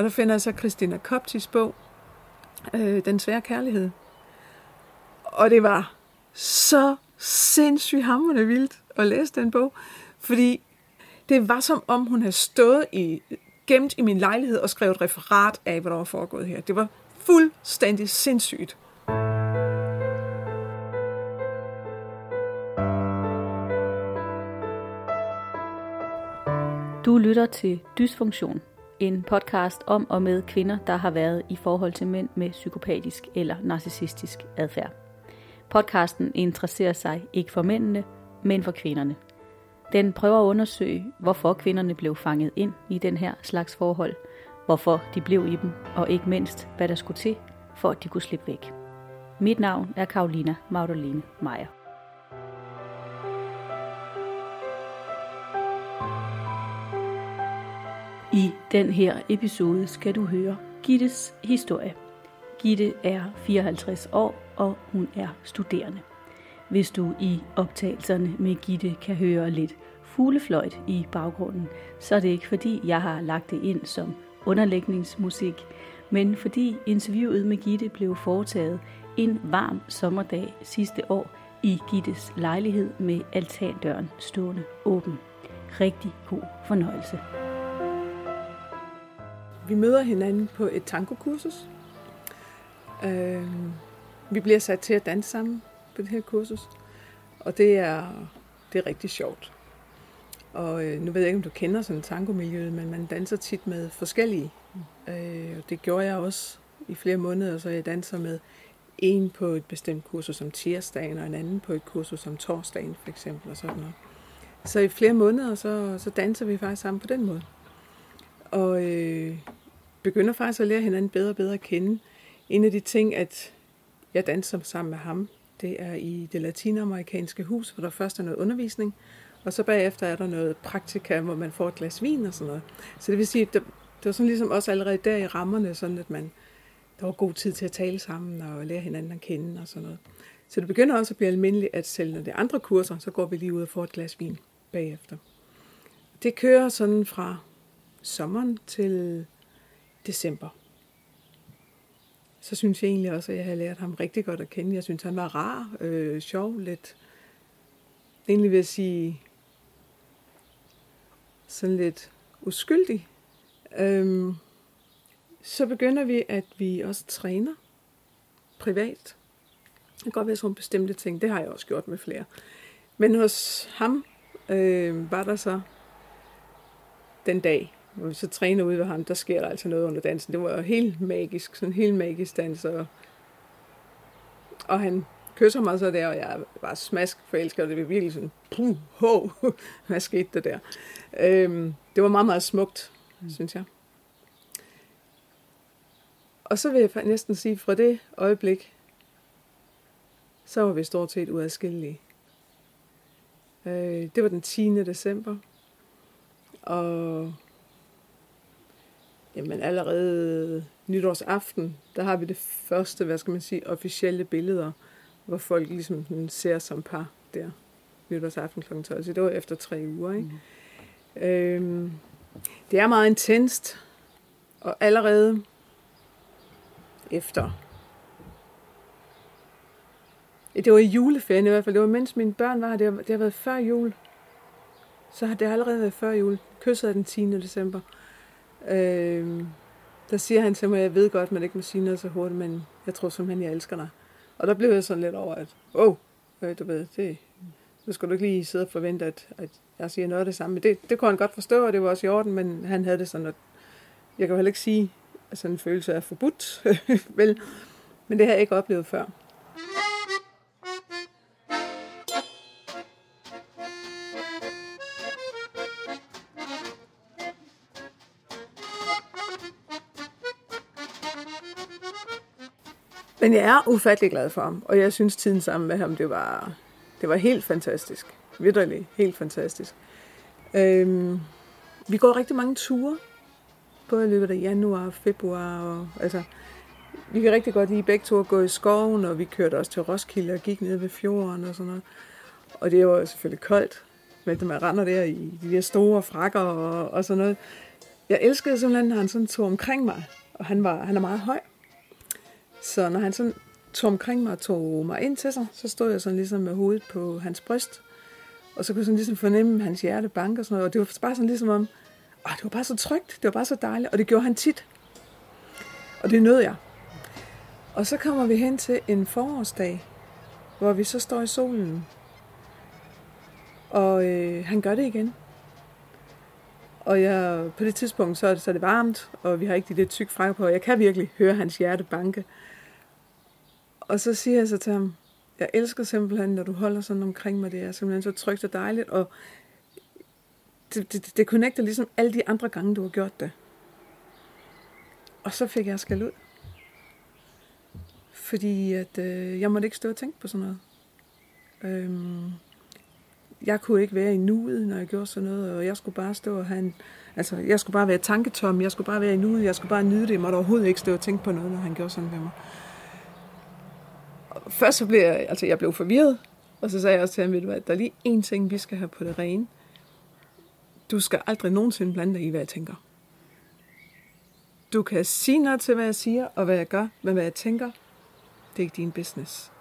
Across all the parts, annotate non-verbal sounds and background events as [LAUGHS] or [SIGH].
Og der finder jeg så Christina Koptis bog, øh, Den svære kærlighed. Og det var så sindssygt hammerende vildt at læse den bog, fordi det var som om hun havde stået i, gemt i min lejlighed og skrevet referat af, hvad der var foregået her. Det var fuldstændig sindssygt. Du lytter til Dysfunktion, en podcast om og med kvinder, der har været i forhold til mænd med psykopatisk eller narcissistisk adfærd. Podcasten interesserer sig ikke for mændene, men for kvinderne. Den prøver at undersøge, hvorfor kvinderne blev fanget ind i den her slags forhold, hvorfor de blev i dem, og ikke mindst, hvad der skulle til, for at de kunne slippe væk. Mit navn er Karolina Magdalene Meier. I den her episode skal du høre Gittes historie. Gitte er 54 år, og hun er studerende. Hvis du i optagelserne med Gitte kan høre lidt fuglefløjt i baggrunden, så er det ikke fordi, jeg har lagt det ind som underlægningsmusik, men fordi interviewet med Gitte blev foretaget en varm sommerdag sidste år i Gittes lejlighed med altandøren stående åben. Rigtig god fornøjelse. Vi møder hinanden på et tangokursus. Øh, vi bliver sat til at danse sammen på det her kursus, og det er, det er rigtig sjovt. Og øh, nu ved jeg ikke, om du kender sådan tangomiljøet, men man danser tit med forskellige. Øh, og det gjorde jeg også i flere måneder, så jeg danser med en på et bestemt kursus som tirsdagen, og en anden på et kursus som torsdagen for eksempel, og sådan noget. Så i flere måneder, så, så danser vi faktisk sammen på den måde. Og øh, begynder faktisk at lære hinanden bedre og bedre at kende. En af de ting, at jeg danser sammen med ham, det er i det latinamerikanske hus, hvor der først er noget undervisning, og så bagefter er der noget praktika, hvor man får et glas vin og sådan noget. Så det vil sige, at det, det var sådan ligesom også allerede der i rammerne, sådan at man, der var god tid til at tale sammen og lære hinanden at kende og sådan noget. Så det begynder også at blive almindeligt, at selv når det er andre kurser, så går vi lige ud og får et glas vin bagefter. Det kører sådan fra sommeren til december. Så synes jeg egentlig også, at jeg har lært ham rigtig godt at kende. Jeg synes, han var rar, øh, sjov, lidt, egentlig vil jeg sige, sådan lidt uskyldig. Øhm, så begynder vi, at vi også træner privat. Det kan godt være sådan bestemte ting. Det har jeg også gjort med flere. Men hos ham øh, var der så den dag, når vi så træner ude ved ham, der sker der altså noget under dansen. Det var helt magisk, sådan helt magisk dans. Og, og han kysser mig så der, og jeg var smask forelsket, og det var virkelig sådan, puh, ho, [LAUGHS] hvad skete der der? Øhm, det var meget, meget smukt, mm. synes jeg. Og så vil jeg næsten sige, fra det øjeblik, så var vi stort set uadskillelige. Øh, det var den 10. december, og Jamen allerede nytårsaften, der har vi det første, hvad skal man sige, officielle billeder, hvor folk ligesom ser som par der nytårsaften kl. 12. Så det var efter tre uger. Ikke? Mm. Øhm, det er meget intenst, og allerede efter det var i juleferien i hvert fald. Det var mens mine børn var her. Det har, det har været før jul. Så har det allerede været før jul. Kysset den 10. december. Øh, der siger han til mig, jeg ved godt, man ikke må sige noget så hurtigt, men jeg tror simpelthen, jeg elsker dig. Og der blev jeg sådan lidt over, at åh, oh, du ved, det, nu skal du ikke lige sidde og forvente, at, at jeg siger noget af det samme. Men det, det kunne han godt forstå, og det var også i orden, men han havde det sådan, at jeg kan jo heller ikke sige, at sådan en følelse er forbudt, [LAUGHS] vel? Men det har jeg ikke oplevet før. Men jeg er ufattelig glad for ham, og jeg synes tiden sammen med ham, det var, det var helt fantastisk. Vitterligt, helt fantastisk. Øhm, vi går rigtig mange ture, både i løbet af januar og februar. Og, altså, vi kan rigtig godt lide begge to at gå i skoven, og vi kørte også til Roskilde og gik ned ved fjorden og sådan noget. Og det var selvfølgelig koldt, men man render der i de der store frakker og, og sådan noget. Jeg elskede simpelthen, at han sådan tog omkring mig, og han, var, han er meget høj. Så når han sådan tog omkring mig og tog mig ind til sig, så stod jeg sådan ligesom med hovedet på hans bryst. Og så kunne jeg sådan ligesom fornemme hans hjerte banke og sådan noget. Og det var bare sådan ligesom om, åh, det var bare så trygt, det var bare så dejligt. Og det gjorde han tit. Og det nød jeg. Og så kommer vi hen til en forårsdag, hvor vi så står i solen. Og øh, han gør det igen. Og jeg, på det tidspunkt, så er, det, så er det varmt, og vi har ikke de der tyk frakker på. Jeg kan virkelig høre hans hjerte banke. Og så siger jeg så til ham, jeg elsker simpelthen, når du holder sådan omkring mig. Det er simpelthen så trygt og dejligt. Og det, det, det connecter ligesom alle de andre gange, du har gjort det. Og så fik jeg skal ud. Fordi at, øh, jeg måtte ikke stå og tænke på sådan noget. Øhm, jeg kunne ikke være i nuet, når jeg gjorde sådan noget, og jeg skulle bare stå og have en, altså, jeg skulle bare være tanketom, jeg skulle bare være i nuet, jeg skulle bare nyde det, jeg måtte overhovedet ikke stå og tænke på noget, når han gjorde sådan ved mig. Først så blev jeg, altså jeg blev forvirret, og så sagde jeg også til ham, ved du hvad, der er lige én ting, vi skal have på det rene. Du skal aldrig nogensinde blande dig i, hvad jeg tænker. Du kan sige noget til, hvad jeg siger, og hvad jeg gør, men hvad jeg tænker, det er ikke din business.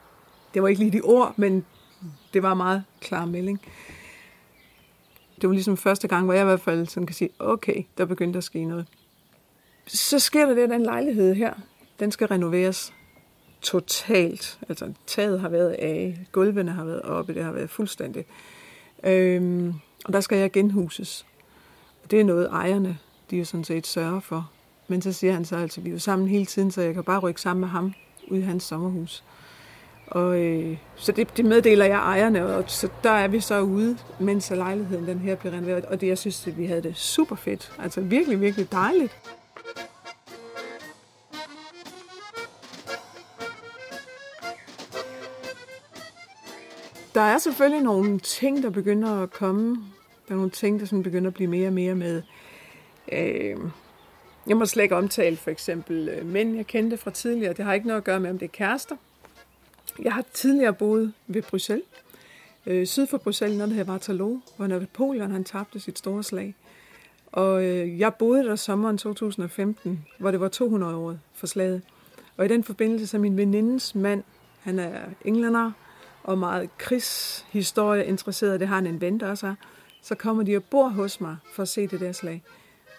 Det var ikke lige de ord, men det var en meget klar melding. Det var ligesom første gang, hvor jeg i hvert fald sådan kan sige, okay, der begyndte at ske noget. Så sker der det, at den lejlighed her, den skal renoveres totalt. Altså taget har været af, gulvene har været oppe, det har været fuldstændig. Øhm, og der skal jeg genhuses. Det er noget, ejerne, de jo sådan set sørger for. Men så siger han så, altså, vi er jo sammen hele tiden, så jeg kan bare rykke sammen med ham ud i hans sommerhus. Og, øh, så det, det meddeler jeg ejerne, og så der er vi så ude, mens lejligheden den her bliver renoveret. Og det, jeg synes, at vi havde det super fedt. Altså virkelig, virkelig dejligt. Der er selvfølgelig nogle ting, der begynder at komme. Der er nogle ting, der sådan begynder at blive mere og mere med... Øh, jeg må slet ikke omtale for eksempel øh, mænd, jeg kendte fra tidligere. Det har ikke noget at gøre med, om det er kærester. Jeg har tidligere boet ved Bruxelles, øh, syd for Bruxelles, når det hedder Waterloo, hvor Napoleon han tabte sit store slag. Og øh, jeg boede der sommeren 2015, hvor det var 200 år for slaget. Og i den forbindelse så min venindes mand, han er englænder og meget krigshistorie interesseret, det har han en ven, der også er, så kommer de og bor hos mig for at se det der slag.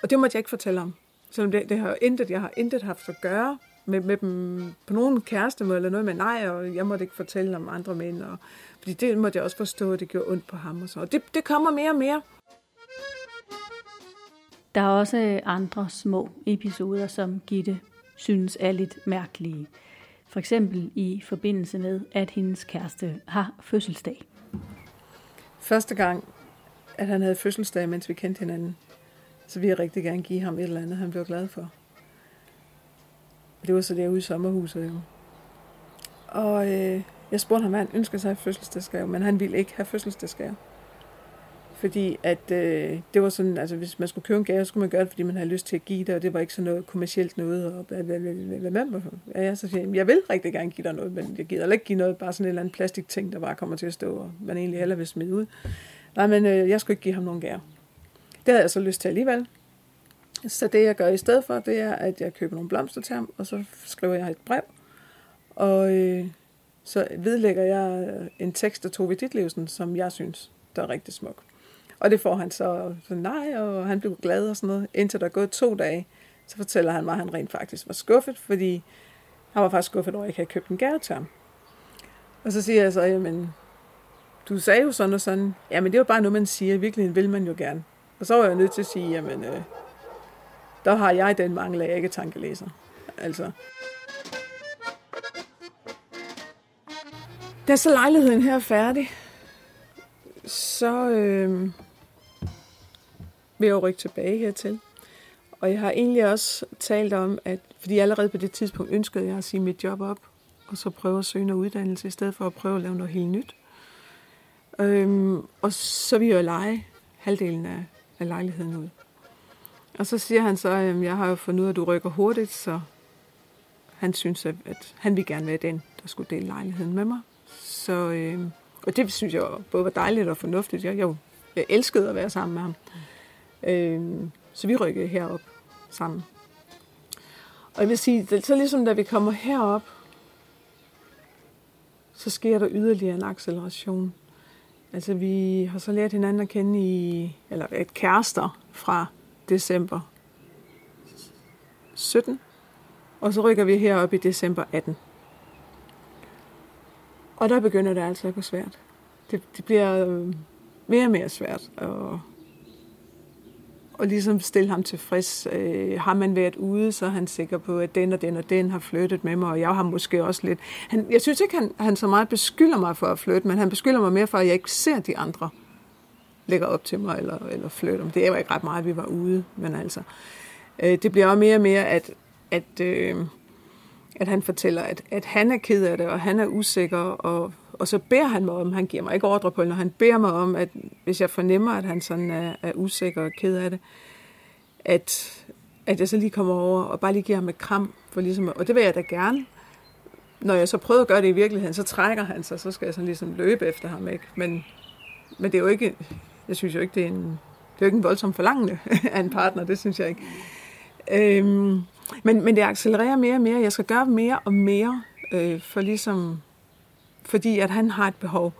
Og det måtte jeg ikke fortælle om. Selvom det, det har intet, jeg har intet haft at gøre med, med dem på nogen kæreste eller noget med nej, og jeg måtte ikke fortælle om andre mænd. Og, fordi det måtte jeg også forstå, at det gjorde ondt på ham. Og så. Og det, det kommer mere og mere. Der er også øh, andre små episoder, som Gitte synes er lidt mærkelige. For eksempel i forbindelse med, at hendes kæreste har fødselsdag. Første gang, at han havde fødselsdag, mens vi kendte hinanden, så ville jeg rigtig gerne give ham et eller andet, han blev glad for. Det var så derude i sommerhuset jo. Og øh, jeg spurgte ham, hvad han ønskede sig i fødselsdagsgave, men han ville ikke have fødselsdagsgave. Fordi at øh, det var sådan, altså hvis man skulle købe en gave, så skulle man gøre det, fordi man havde lyst til at give det, og det var ikke sådan noget kommercielt noget. Og hvad, hvad, hvad, hvad, hvad, hvad, ja, jeg, så siger, jeg, jeg vil rigtig gerne give dig noget, men jeg gider ikke give noget, bare sådan en eller anden plastikting, der bare kommer til at stå, og man egentlig heller vil smide ud. Nej, men øh, jeg skulle ikke give ham nogen gave. Det havde jeg så lyst til alligevel. Så det, jeg gør i stedet for, det er, at jeg køber nogle blomster til ham, og så skriver jeg et brev. Og øh, så vedlægger jeg en tekst af Tove Ditlevsen, som jeg synes, der er rigtig smuk. Og det får han så, så nej, og han blev glad og sådan noget. Indtil der er gået to dage, så fortæller han mig, at han rent faktisk var skuffet, fordi han var faktisk skuffet over, at jeg ikke havde købt en gave til ham. Og så siger jeg så, jamen, du sagde jo sådan og sådan. Jamen, det var bare noget, man siger. I virkeligheden vil man jo gerne. Og så var jeg nødt til at sige, jamen, øh, der har jeg den mangel, af, jeg ikke er tankelæser. Altså. Da så lejligheden her er færdig, så øh, ved at rykke tilbage hertil. Og jeg har egentlig også talt om, at fordi allerede på det tidspunkt ønskede jeg at sige mit job op, og så prøve at søge noget uddannelse, i stedet for at prøve at lave noget helt nyt. Øhm, og så vil jeg lege halvdelen af, af lejligheden ud. Og så siger han så, at jeg har jo fundet ud af, at du rykker hurtigt, så han synes, at, at han vil gerne være den, der skulle dele lejligheden med mig. Så, øh, og det synes jeg både var dejligt og fornuftigt. Jeg, jeg, jeg elskede at være sammen med ham. Øh, Så vi rykkede herop sammen. Og jeg vil sige, det, så ligesom da vi kommer herop, så sker der yderligere en acceleration. Altså vi har så lært hinanden at kende i, eller et kærester fra december 17, og så rykker vi herop i december 18. Og der begynder det altså at gå svært. Det, det bliver øh, mere og mere svært at, og ligesom stille ham tilfreds. Øh, har man været ude, så er han sikker på, at den og den og den har flyttet med mig, og jeg har måske også lidt... Han, jeg synes ikke, han, han så meget beskylder mig for at flytte, men han beskylder mig mere for, at jeg ikke ser de andre lægger op til mig eller, eller flytter. Det er jo ikke ret meget, at vi var ude, men altså... Øh, det bliver også mere og mere, at, at, øh, at han fortæller, at, at han er ked af det, og han er usikker, og og så beder han mig om, han giver mig ikke ordre på, når han beder mig om, at hvis jeg fornemmer, at han sådan er, er usikker og ked af det, at, at jeg så lige kommer over og bare lige giver ham et kram. For ligesom, og det vil jeg da gerne. Når jeg så prøver at gøre det i virkeligheden, så trækker han sig, så skal jeg sådan ligesom løbe efter ham. Ikke? Men, men det er jo ikke, jeg synes jo ikke, det er en, det er jo ikke en voldsom forlangende [LAUGHS] af en partner, det synes jeg ikke. Øhm, men, men det accelererer mere og mere. Jeg skal gøre mere og mere, øh, for ligesom fordi at han har et behov.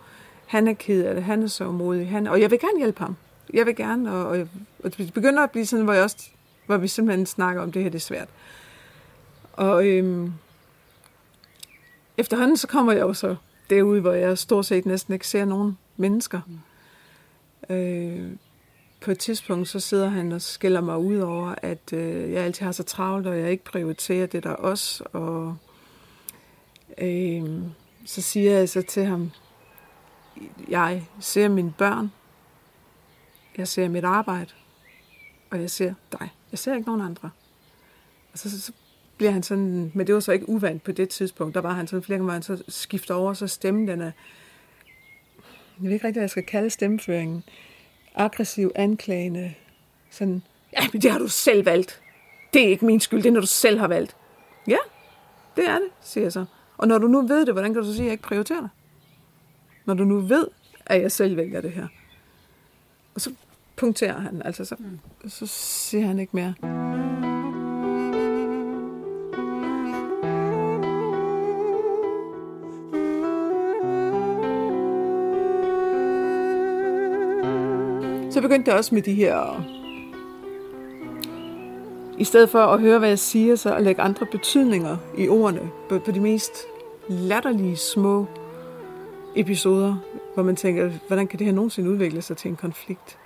Han er ked af det, han er så modig, han, og jeg vil gerne hjælpe ham. Jeg vil gerne, og, og, og det begynder at blive sådan, hvor, jeg også, hvor vi simpelthen snakker om, det her det er svært. Og øhm, efterhånden så kommer jeg jo så derude, hvor jeg stort set næsten ikke ser nogen mennesker. Mm. Øh, på et tidspunkt så sidder han og skælder mig ud over, at øh, jeg altid har så travlt, og jeg ikke prioriterer det der også. Og øh, så siger jeg så til ham, jeg ser mine børn, jeg ser mit arbejde, og jeg ser dig. Jeg ser ikke nogen andre. Og så, så, så bliver han sådan, men det var så ikke uvandt på det tidspunkt, der var han sådan flere gange, han så skifter over, så stemmen den er, jeg ved ikke rigtig, hvad jeg skal kalde stemmeføringen, aggressiv, anklagende, sådan, ja, men det har du selv valgt. Det er ikke min skyld, det er, når du selv har valgt. Ja, det er det, siger jeg så. Og når du nu ved det, hvordan kan du så sige, at jeg ikke prioriterer det? Når du nu ved, at jeg selv vælger det her. Og så punkterer han, altså så, mm. så siger han ikke mere. Så begyndte det også med de her i stedet for at høre, hvad jeg siger, så at lægge andre betydninger i ordene på, på de mest latterlige små episoder, hvor man tænker, hvordan kan det her nogensinde udvikle sig til en konflikt?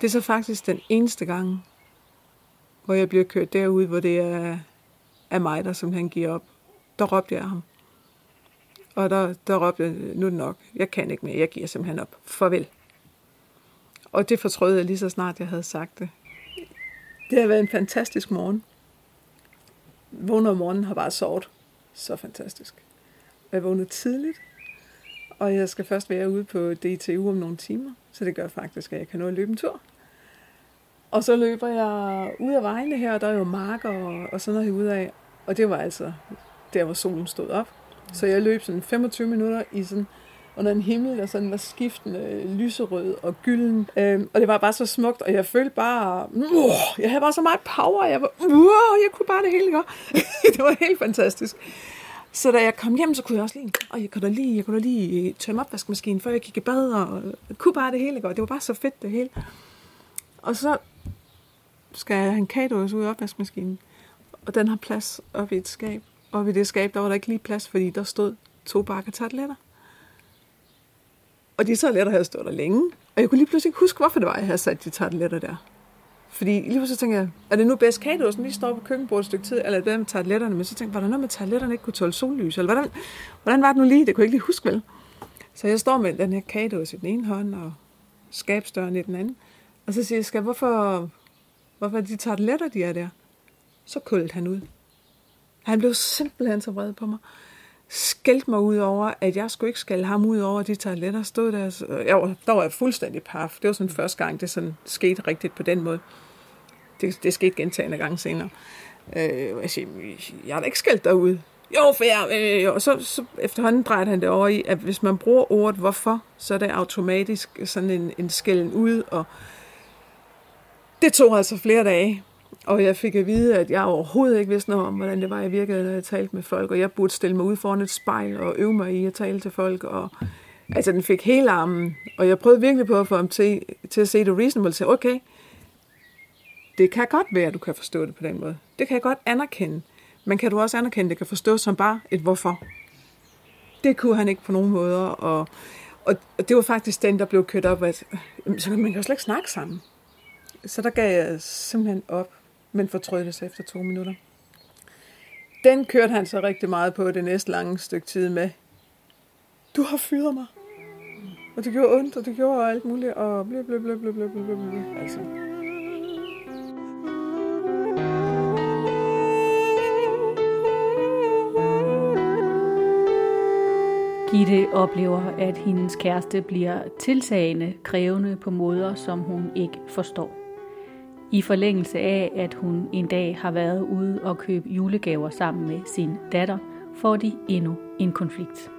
Det er så faktisk den eneste gang, hvor jeg bliver kørt derud, hvor det er, er mig, der som han giver op. Der råbte jeg ham. Og der, der råbte jeg, nu er det nok. Jeg kan ikke mere. Jeg giver simpelthen op. Farvel. Og det fortrød jeg lige så snart, jeg havde sagt det. Det har været en fantastisk morgen. Vågner om morgenen har bare sovet. Så fantastisk. Jeg vågnede tidligt, og jeg skal først være ude på DTU om nogle timer, så det gør faktisk, at jeg kan nå at løbe en tur. Og så løber jeg ud af vejene her, og der er jo marker og, og sådan noget ud af. Og det var altså der, hvor solen stod op. Så jeg løb sådan 25 minutter i sådan under en himmel, der sådan var skiftende lyserød og gylden. Øhm, og det var bare så smukt, og jeg følte bare, uh, jeg havde bare så meget power, jeg var, uh, jeg kunne bare det hele godt. [LAUGHS] det var helt fantastisk. Så da jeg kom hjem, så kunne jeg også lige, og jeg kunne da lige, jeg kunne da lige øh, tømme opvaskemaskinen, før jeg gik i bad, og jeg kunne bare det hele godt. Det var bare så fedt det hele. Og så skal jeg have en kadås ud i opvaskemaskinen, og den har plads op i et skab. Og i det skab, der var der ikke lige plads, fordi der stod to bakker tarteletter. Og de tarteletter havde stået der længe. Og jeg kunne lige pludselig ikke huske, hvorfor det var, jeg havde sat de tarteletter der. Fordi lige pludselig tænkte jeg, er det nu bedst kagedåsen lige står på køkkenbordet et stykke tid, eller er det med tarteletterne? Men så tænkte jeg, var der noget med tarteletterne ikke kunne tåle sollys? Eller hvordan, hvordan var det nu lige? Det kunne jeg ikke lige huske, vel? Så jeg står med den her kagedåse i den ene hånd, og skabstøren i den anden. Og så siger jeg, skal, hvorfor, hvorfor de tarteletter, de er der? Så kuldte han ud. Han blev simpelthen så vred på mig skældte mig ud over, at jeg skulle ikke skælde ham ud over de toiletter. Stod der, så, jeg var, der var jeg fuldstændig paf. Det var sådan første gang, det sådan skete rigtigt på den måde. Det, det skete gentagende gange senere. Øh, jeg siger, jeg har da ikke skældt derude. Jo, for jeg, øh, og så, så efterhånden drejede han det over i, at hvis man bruger ordet hvorfor, så er det automatisk sådan en, en skælden ud, og Det tog altså flere dage, og jeg fik at vide, at jeg overhovedet ikke vidste noget om, hvordan det var, jeg virkede, når jeg talte med folk, og jeg burde stille mig ud foran et spejl og øve mig i at tale til folk, og altså den fik hele armen, og jeg prøvede virkelig på at få ham til, til at se det reasonable, Så okay, det kan godt være, at du kan forstå det på den måde. Det kan jeg godt anerkende. Men kan du også anerkende, at det kan forstås som bare et hvorfor? Det kunne han ikke på nogen måder, og, og, og det var faktisk den, der blev kørt op, at så man kan jo slet ikke snakke sammen. Så der gav jeg simpelthen op, men fortrød efter to minutter. Den kørte han så rigtig meget på det næste lange stykke tid med. Du har fyret mig. Og det gjorde ondt, og det gjorde alt muligt, og blø, blø, blø, blø, blø, blø, blø. Altså. Gitte oplever, at hendes kæreste bliver tiltagende krævende på måder, som hun ikke forstår. I forlængelse af, at hun en dag har været ude og købe julegaver sammen med sin datter, får de endnu en konflikt.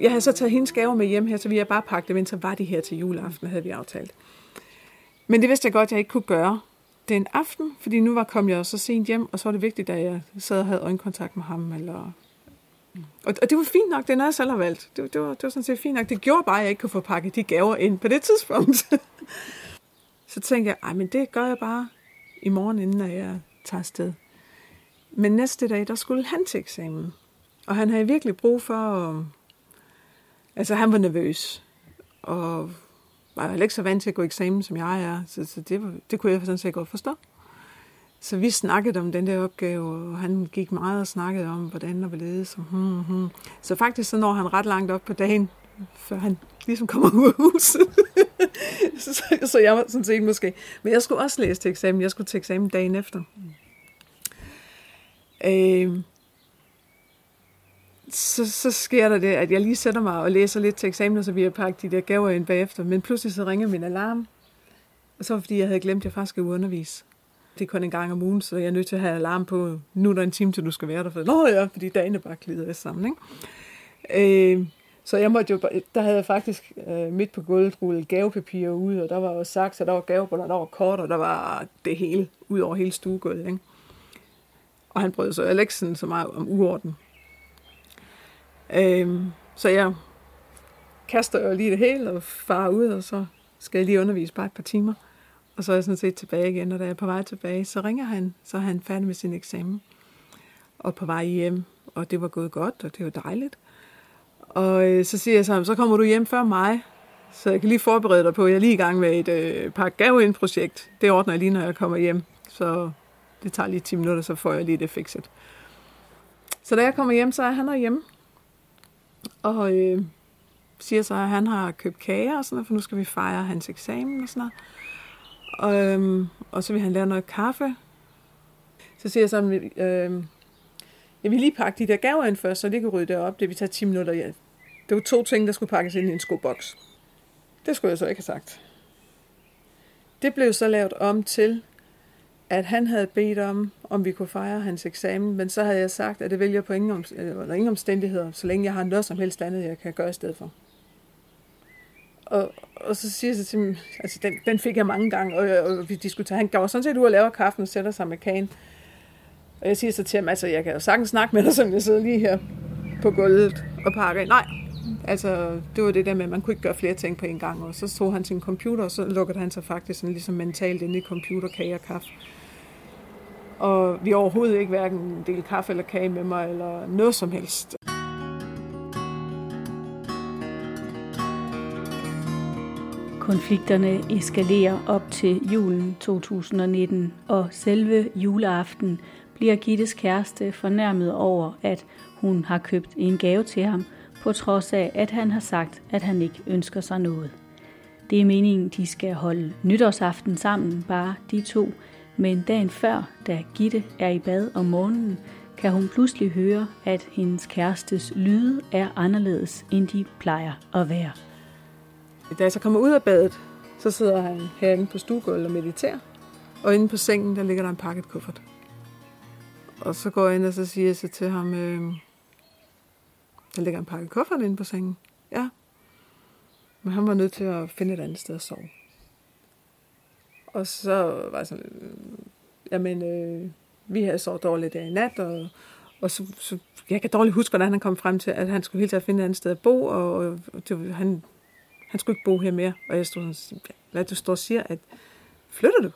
Jeg har så taget hendes gaver med hjem her, så vi har bare pakket dem ind, så var de her til juleaften, havde vi aftalt. Men det vidste jeg godt, at jeg ikke kunne gøre den aften, fordi nu var kom jeg så sent hjem, og så var det vigtigt, at jeg sad og havde øjenkontakt med ham, eller og, og det var fint nok, det er noget, jeg selv har valgt. Det, det, var, det var sådan set fint nok. Det gjorde bare, at jeg ikke kunne få pakket de gaver ind på det tidspunkt. [LAUGHS] så tænkte jeg, ej, men det gør jeg bare i morgen, inden jeg tager afsted. Men næste dag, der skulle han til eksamen. Og han havde virkelig brug for... At... Altså, han var nervøs. Og var heller ikke så vant til at gå eksamen, som jeg er. Så, så det, det kunne jeg sådan set godt forstå. Så vi snakkede om den der opgave, og han gik meget og snakkede om, hvordan der ville ledes. Hmm, hmm. Så faktisk så når han ret langt op på dagen, før han ligesom kommer ud af huset. [LAUGHS] så, så jeg var sådan set måske. Men jeg skulle også læse til eksamen. Jeg skulle til eksamen dagen efter. Øh, så, så sker der det, at jeg lige sætter mig og læser lidt til eksamen, og så vi har pakket de der gaver ind bagefter. Men pludselig så ringer min alarm. Og så var fordi, jeg havde glemt, at jeg faktisk skulle undervise det er kun en gang om ugen, så jeg er nødt til at have alarm på, nu er der en time til, du skal være der. For, Nå ja, fordi dagene bare glider sammen. Ikke? Øh, så jeg måtte jo, der havde jeg faktisk øh, midt på gulvet rullet gavepapir ud, og der var jo sagt, at der var gavebånd, der var kort, og der var det hele, ud over hele stuegulvet. Ikke? Og han brød sig heller ikke sådan så meget om uorden. Øhm, så jeg kaster jo lige det hele og farer ud, og så skal jeg lige undervise bare et par timer. Og så er jeg sådan set tilbage igen, og da jeg er på vej tilbage, så ringer han, så er han færdig med sin eksamen. Og på vej hjem, og det var gået godt, og det var dejligt. Og øh, så siger jeg så, så kommer du hjem før mig, så jeg kan lige forberede dig på, at jeg er lige i gang med et øh, par gaveindprojekt. Det ordner jeg lige, når jeg kommer hjem. Så det tager lige 10 minutter, så får jeg lige det fikset. Så da jeg kommer hjem, så er han derhjemme. Og øh, siger så, at han har købt kager og sådan noget, for nu skal vi fejre hans eksamen og sådan noget. Og, øhm, og så vil han lave noget kaffe. Så siger jeg så, øh, jeg vil lige pakke de der gaver ind først, så det kan rydde op. Det vil tage 10 minutter. Ja. Det var to ting, der skulle pakkes ind i en skoboks. Det skulle jeg så ikke have sagt. Det blev så lavet om til, at han havde bedt om, om vi kunne fejre hans eksamen, men så havde jeg sagt, at det vælger på ingen, om, eller ingen omstændigheder, så længe jeg har noget som helst andet, jeg kan gøre i stedet for. Og, og så siger jeg til ham, altså den, den fik jeg mange gange, og, og vi diskuterede, han gav sådan set ud og laver kaffen og sætter sig med kagen. Og jeg siger så til ham, altså jeg kan jo sagtens snakke med dig, som jeg sidder lige her på gulvet og pakker. Nej, altså det var det der med, at man kunne ikke gøre flere ting på en gang. Og så tog han sin computer, og så lukkede han sig faktisk sådan ligesom mentalt ind i computer, kage og kaffe. Og vi overhovedet ikke hverken delte kaffe eller kage med mig, eller noget som helst. Konflikterne eskalerer op til julen 2019, og selve juleaften bliver Gittes kæreste fornærmet over, at hun har købt en gave til ham, på trods af, at han har sagt, at han ikke ønsker sig noget. Det er meningen, de skal holde nytårsaften sammen, bare de to, men dagen før, da Gitte er i bad om morgenen, kan hun pludselig høre, at hendes kærestes lyde er anderledes, end de plejer at være. Da jeg så kommer ud af badet, så sidder han herinde på stuegulvet og mediterer. Og inde på sengen, der ligger der en pakket kuffert. Og så går jeg ind og så siger jeg så til ham, øh, der ligger en pakke kuffert inde på sengen. Ja. Men han var nødt til at finde et andet sted at sove. Og så var jeg sådan, øh, jamen, øh, vi havde så dårligt der i nat, og, og så, så, jeg kan dårligt huske, hvordan han kom frem til, at han skulle hele tiden finde et andet sted at bo, og, og det, han, han skulle ikke bo her mere. Og jeg stod sådan, hvad du står og siger, at flytter du?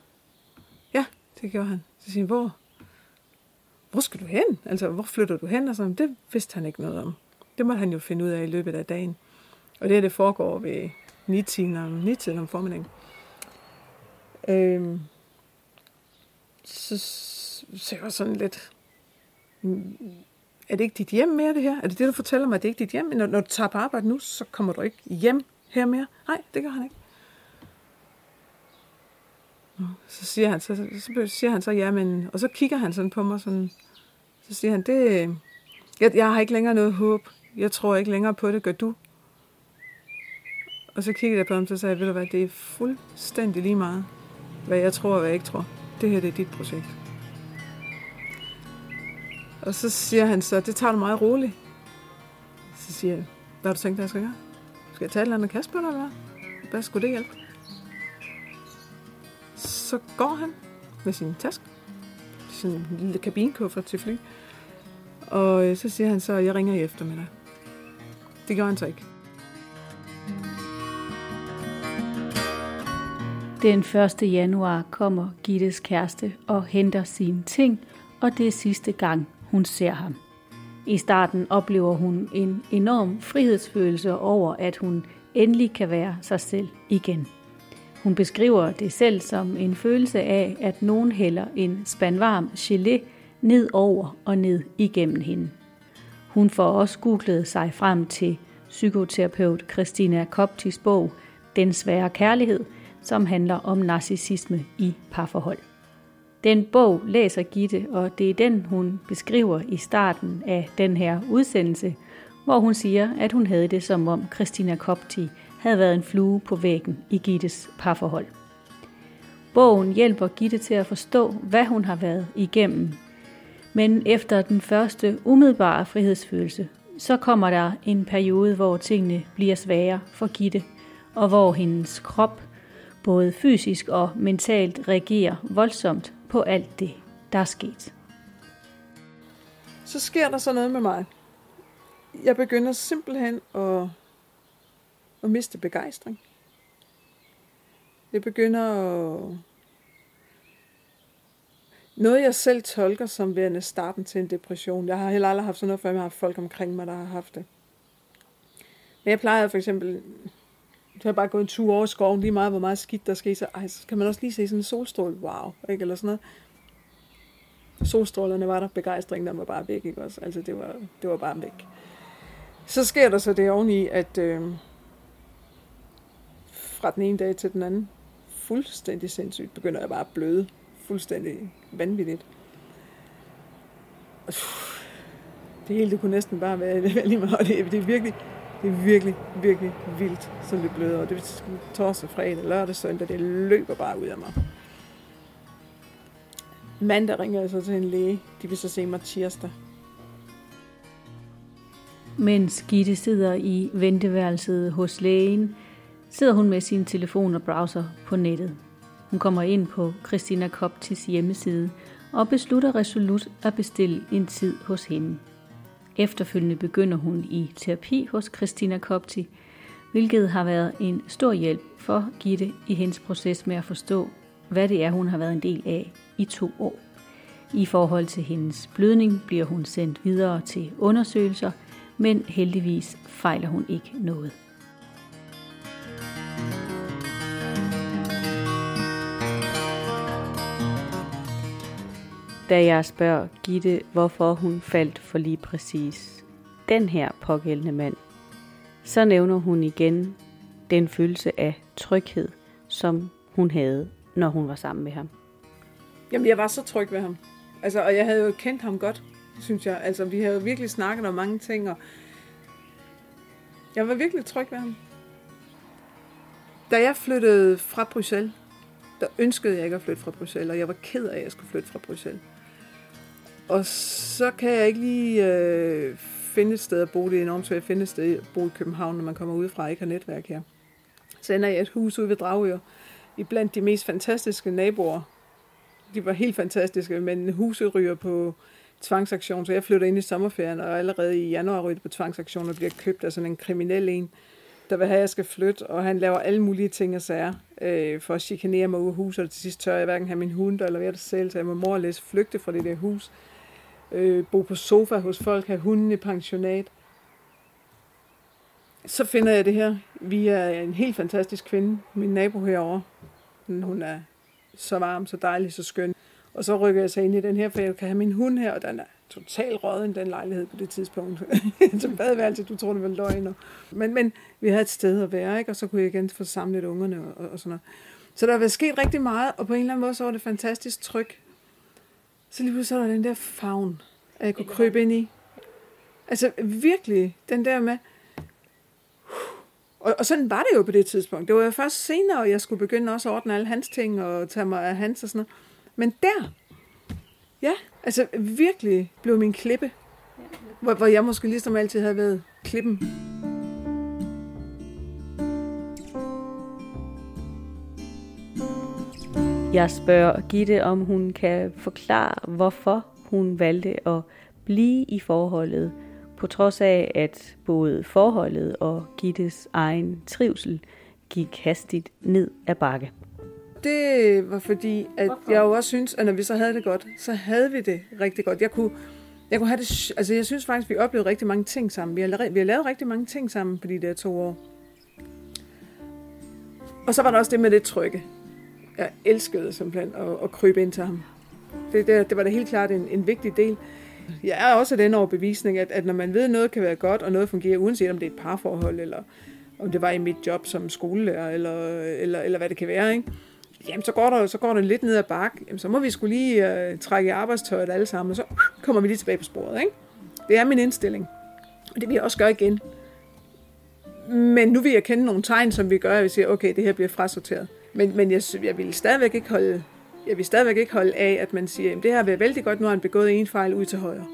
Ja, det gjorde han. Så siger han, hvor? Hvor skal du hen? Altså, hvor flytter du hen? Og sådan, det vidste han ikke noget om. Det måtte han jo finde ud af i løbet af dagen. Og det her, det foregår ved 9-tiden om, 9 om formiddagen. Øhm, så, så jeg var sådan lidt, mm, er det ikke dit hjem mere, det her? Er det det, du fortæller mig, at det er ikke dit hjem? Når, når du tager på arbejde nu, så kommer du ikke hjem her mere? Nej, det gør han ikke. Så siger han så, så siger han så, ja, men, og så kigger han sådan på mig, sådan, så siger han, det, jeg, jeg har ikke længere noget håb. Jeg tror ikke længere på det, gør du? Og så kiggede jeg på ham, så sagde jeg, ved du hvad, det er fuldstændig lige meget, hvad jeg tror og hvad jeg ikke tror. Det her, det er dit projekt. Og så siger han så, det tager du meget roligt. Så siger jeg, hvad har du tænkt dig, jeg skal gøre? Skal jeg tage et eller andet kast på dig, eller hvad? Hvad skulle det hjælpe? Så går han med sin taske, sådan en lille kabinkuffert til fly. Og øh, så siger han så, jeg ringer i eftermiddag. Det gør han så ikke. Den 1. januar kommer Gittes kæreste og henter sine ting, og det er sidste gang, hun ser ham. I starten oplever hun en enorm frihedsfølelse over, at hun endelig kan være sig selv igen. Hun beskriver det selv som en følelse af, at nogen hælder en spand varm gelé ned over og ned igennem hende. Hun får også googlet sig frem til psykoterapeut Christina Koptis bog Den svære kærlighed, som handler om narcissisme i parforhold. Den bog læser Gitte, og det er den, hun beskriver i starten af den her udsendelse, hvor hun siger, at hun havde det som om Christina Kopti havde været en flue på væggen i Gittes parforhold. Bogen hjælper Gitte til at forstå, hvad hun har været igennem. Men efter den første umiddelbare frihedsfølelse, så kommer der en periode, hvor tingene bliver sværere for Gitte, og hvor hendes krop både fysisk og mentalt reagerer voldsomt på alt det, der er sket. Så sker der så noget med mig. Jeg begynder simpelthen at, at miste begejstring. Jeg begynder at... Noget, jeg selv tolker som værende starten til en depression. Jeg har heller aldrig haft sådan noget, før jeg har haft folk omkring mig, der har haft det. Men jeg plejede for eksempel så har bare gået en tur over skoven, lige meget, hvor meget skidt der sker, så, ej, så kan man også lige se sådan en solstråle, wow, ikke? eller sådan noget. Solstrålerne var der, begejstringen der var bare væk, ikke også? Altså, det var, det var bare væk. Så sker der så det oveni, at øh, fra den ene dag til den anden, fuldstændig sindssygt, begynder jeg bare at bløde. Fuldstændig vanvittigt. Det hele det kunne næsten bare være, [LAUGHS] være lige meget. Det, det er virkelig, det er virkelig, virkelig vildt, som det bløder. Og det er torsdag, fredag, lørdag, søndag. Det løber bare ud af mig. Mandag ringer jeg så til en læge. De vil så se mig tirsdag. Mens Gitte sidder i venteværelset hos lægen, sidder hun med sin telefon og browser på nettet. Hun kommer ind på Christina Koptis hjemmeside og beslutter resolut at bestille en tid hos hende. Efterfølgende begynder hun i terapi hos Christina Kopti, hvilket har været en stor hjælp for Gitte i hendes proces med at forstå, hvad det er, hun har været en del af i to år. I forhold til hendes blødning bliver hun sendt videre til undersøgelser, men heldigvis fejler hun ikke noget. Da jeg spørger Gitte, hvorfor hun faldt for lige præcis den her pågældende mand, så nævner hun igen den følelse af tryghed, som hun havde, når hun var sammen med ham. Jamen, jeg var så tryg ved ham. Altså, og jeg havde jo kendt ham godt, synes jeg. Altså, vi havde jo virkelig snakket om mange ting, og jeg var virkelig tryg ved ham. Da jeg flyttede fra Bruxelles, der ønskede jeg ikke at flytte fra Bruxelles, og jeg var ked af, at jeg skulle flytte fra Bruxelles. Og så kan jeg ikke lige øh, finde et sted at bo. Det er enormt svært at finde et sted at bo i København, når man kommer udefra og ikke har netværk her. Så ender jeg et hus ude ved Dragør i blandt de mest fantastiske naboer. De var helt fantastiske, men huset ryger på tvangsaktion, så jeg flytter ind i sommerferien, og allerede i januar ryger det på tvangsaktion og bliver købt af sådan en kriminel en, der vil have, at jeg skal flytte, og han laver alle mulige ting og sager øh, for at chikanere mig ud af huset, og til sidst tør jeg hverken have min hund eller hvad det selv, så jeg må mor læse flygte fra det der hus, øh, bo på sofa hos folk, have hunden i pensionat. Så finder jeg det her via en helt fantastisk kvinde, min nabo herovre. Hun er så varm, så dejlig, så skøn. Og så rykker jeg sig ind i den her, for jeg kan have min hund her, og den er totalt røget den lejlighed på det tidspunkt. [LAUGHS] så badeværelse, du tror, det var løgn. Men, men vi havde et sted at være, ikke? og så kunne jeg igen få samlet ungerne og, og sådan noget. Så der var sket rigtig meget, og på en eller anden måde, så var det fantastisk tryg. Så lige pludselig var der den der favn, at jeg kunne krybe ind i. Altså virkelig, den der med, og, og sådan var det jo på det tidspunkt. Det var jo først senere, jeg skulle begynde også at ordne alle hans ting og tage mig af hans og sådan noget. Men der, ja, altså virkelig blev min klippe. Hvor, hvor jeg måske ligesom altid havde været klippen. Jeg spørger Gitte, om hun kan forklare, hvorfor hun valgte at blive i forholdet, på trods af, at både forholdet og Gittes egen trivsel gik hastigt ned ad bakke. Det var fordi, at Hvorfor? jeg jo også synes, at når vi så havde det godt, så havde vi det rigtig godt. Jeg kunne, jeg kunne have det, altså jeg synes faktisk, at vi oplevede rigtig mange ting sammen. Vi har, vi har lavet rigtig mange ting sammen på de der to år. Og så var der også det med det trygge. Jeg elskede simpelthen at, at krybe ind til ham. Det, det, det var da helt klart en, en vigtig del. Jeg er også den overbevisning, at, at når man ved, at noget kan være godt, og noget fungerer, uanset om det er et parforhold, eller om det var i mit job som skolelærer, eller, eller, eller hvad det kan være, ikke? jamen så går der, så går der lidt ned ad bak, jamen, så må vi skulle lige uh, trække i arbejdstøjet alle sammen, og så kommer vi lige tilbage på sporet. Ikke? Det er min indstilling. Og det vil jeg også gøre igen. Men nu vil jeg kende nogle tegn, som vi gør, at vi siger, okay, det her bliver frasorteret. Men, men jeg, jeg vil stadigvæk ikke holde jeg vil stadigvæk ikke holde af, at man siger, at det her vil vældig godt, nu har han begået en fejl ud til højre.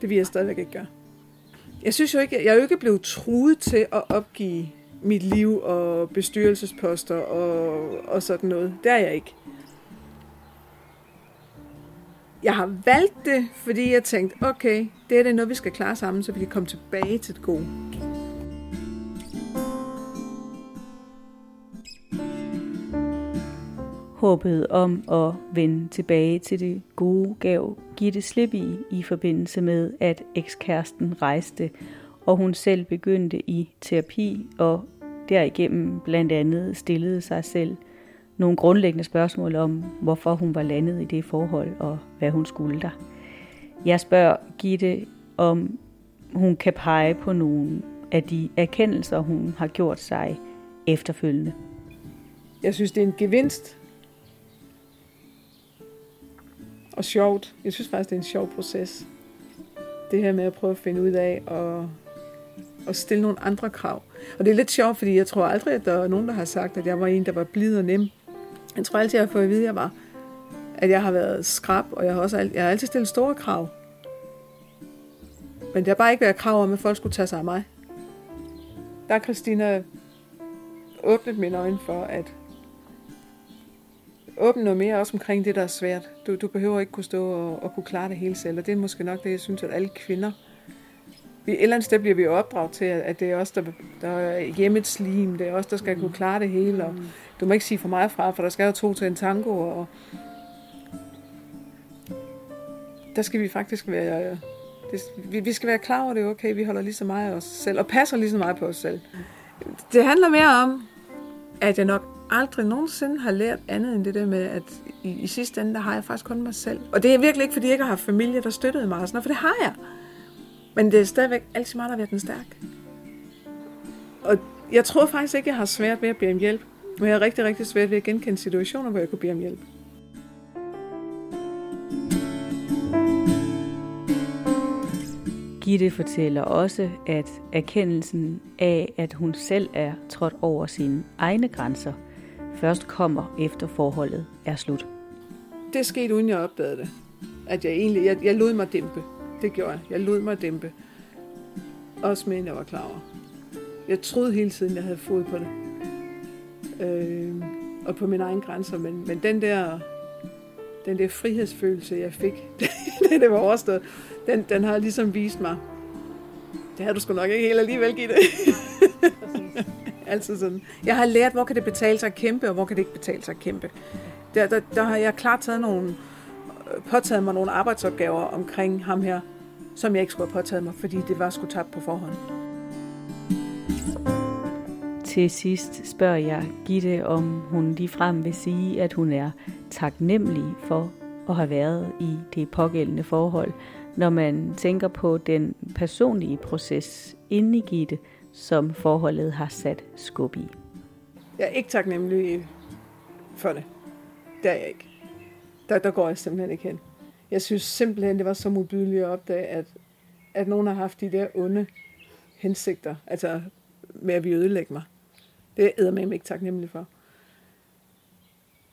Det vil jeg stadigvæk ikke gøre. Jeg synes jo ikke, jeg er jo ikke blevet truet til at opgive mit liv og bestyrelsesposter og, og sådan noget. Det er jeg ikke. Jeg har valgt det, fordi jeg tænkte, okay, det er det noget, vi skal klare sammen, så vi kan komme tilbage til det gode. Håbet om at vende tilbage til det gode gav Gitte slip i, i forbindelse med, at ekskæresten rejste, og hun selv begyndte i terapi og derigennem blandt andet stillede sig selv nogle grundlæggende spørgsmål om, hvorfor hun var landet i det forhold og hvad hun skulle der. Jeg spørger Gitte, om hun kan pege på nogle af de erkendelser, hun har gjort sig efterfølgende. Jeg synes, det er en gevinst. Og sjovt. Jeg synes faktisk, det er en sjov proces. Det her med at prøve at finde ud af og, og stille nogle andre krav. Og det er lidt sjovt, fordi jeg tror aldrig, at der er nogen, der har sagt, at jeg var en, der var blid og nem. Jeg tror altid, jeg har fået at vide, at jeg var. At jeg har været skrab, og jeg har, også, jeg har altid stillet store krav. Men der har bare ikke været krav om, at folk skulle tage sig af mig. Der har Christina åbnet mine øjne for, at åbne noget mere også omkring det, der er svært. Du, du behøver ikke kunne stå og, og kunne klare det hele selv, og det er måske nok det, jeg synes, at alle kvinder vi, et eller andet sted bliver vi opdraget til, at det er os, der, der er hjemmets lim, det er os, der skal kunne klare det hele, og du må ikke sige for meget fra, for der skal jo to til en tango, og der skal vi faktisk være, det, vi, vi skal være klar over det, okay, vi holder lige så meget af os selv, og passer lige så meget på os selv. Det handler mere om, at jeg nok aldrig nogensinde har lært andet end det der med, at i, i sidste ende, der har jeg faktisk kun mig selv. Og det er virkelig ikke, fordi jeg ikke har haft familie, der støttede mig, og sådan noget, for det har jeg. Men det er stadigvæk altid meget at være den stærk. Og jeg tror faktisk ikke, jeg har svært ved at bede om hjælp. Men jeg har rigtig, rigtig svært ved at genkende situationer, hvor jeg kunne bede om hjælp. Gitte fortæller også, at erkendelsen af, at hun selv er trådt over sine egne grænser, først kommer efter forholdet er slut. Det skete uden jeg opdagede det. At jeg egentlig, jeg, jeg lod mig dæmpe. Det gjorde jeg. Jeg lod mig dæmpe. Også mere end jeg var klar over. Jeg troede hele tiden, jeg havde fod på det. Øh, og på mine egne grænser, men, men den der den der frihedsfølelse, jeg fik, da det var overstået, den, den har ligesom vist mig, det havde du sgu nok ikke helt alligevel givet det. [LAUGHS] altså sådan. Jeg har lært, hvor kan det betale sig at kæmpe, og hvor kan det ikke betale sig at kæmpe. Der, der, der har jeg klart taget nogle, øh, påtaget mig nogle arbejdsopgaver omkring ham her, som jeg ikke skulle have påtaget mig, fordi det var sgu tabt på forhånd. Til sidst spørger jeg Gitte, om hun ligefrem vil sige, at hun er taknemmelig for at have været i det pågældende forhold, når man tænker på den personlige proces inde i Gitte, som forholdet har sat skub i. Jeg er ikke taknemmelig for det. Det er jeg ikke. Der, der går jeg simpelthen ikke hen. Jeg synes simpelthen, det var så modbydeligt at opdage, at, at nogen har haft de der onde hensigter, altså med at vi ødelægge mig. Det er jeg ikke taknemmelig for.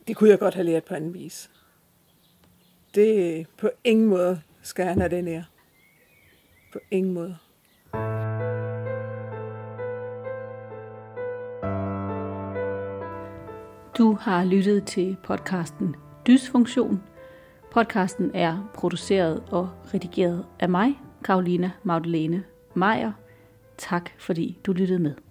Det kunne jeg godt have lært på anden vis. Det på ingen måde skal han have det her. På ingen måde. Du har lyttet til podcasten Dysfunktion. Podcasten er produceret og redigeret af mig, Karolina Magdalene Meier. Tak fordi du lyttede med.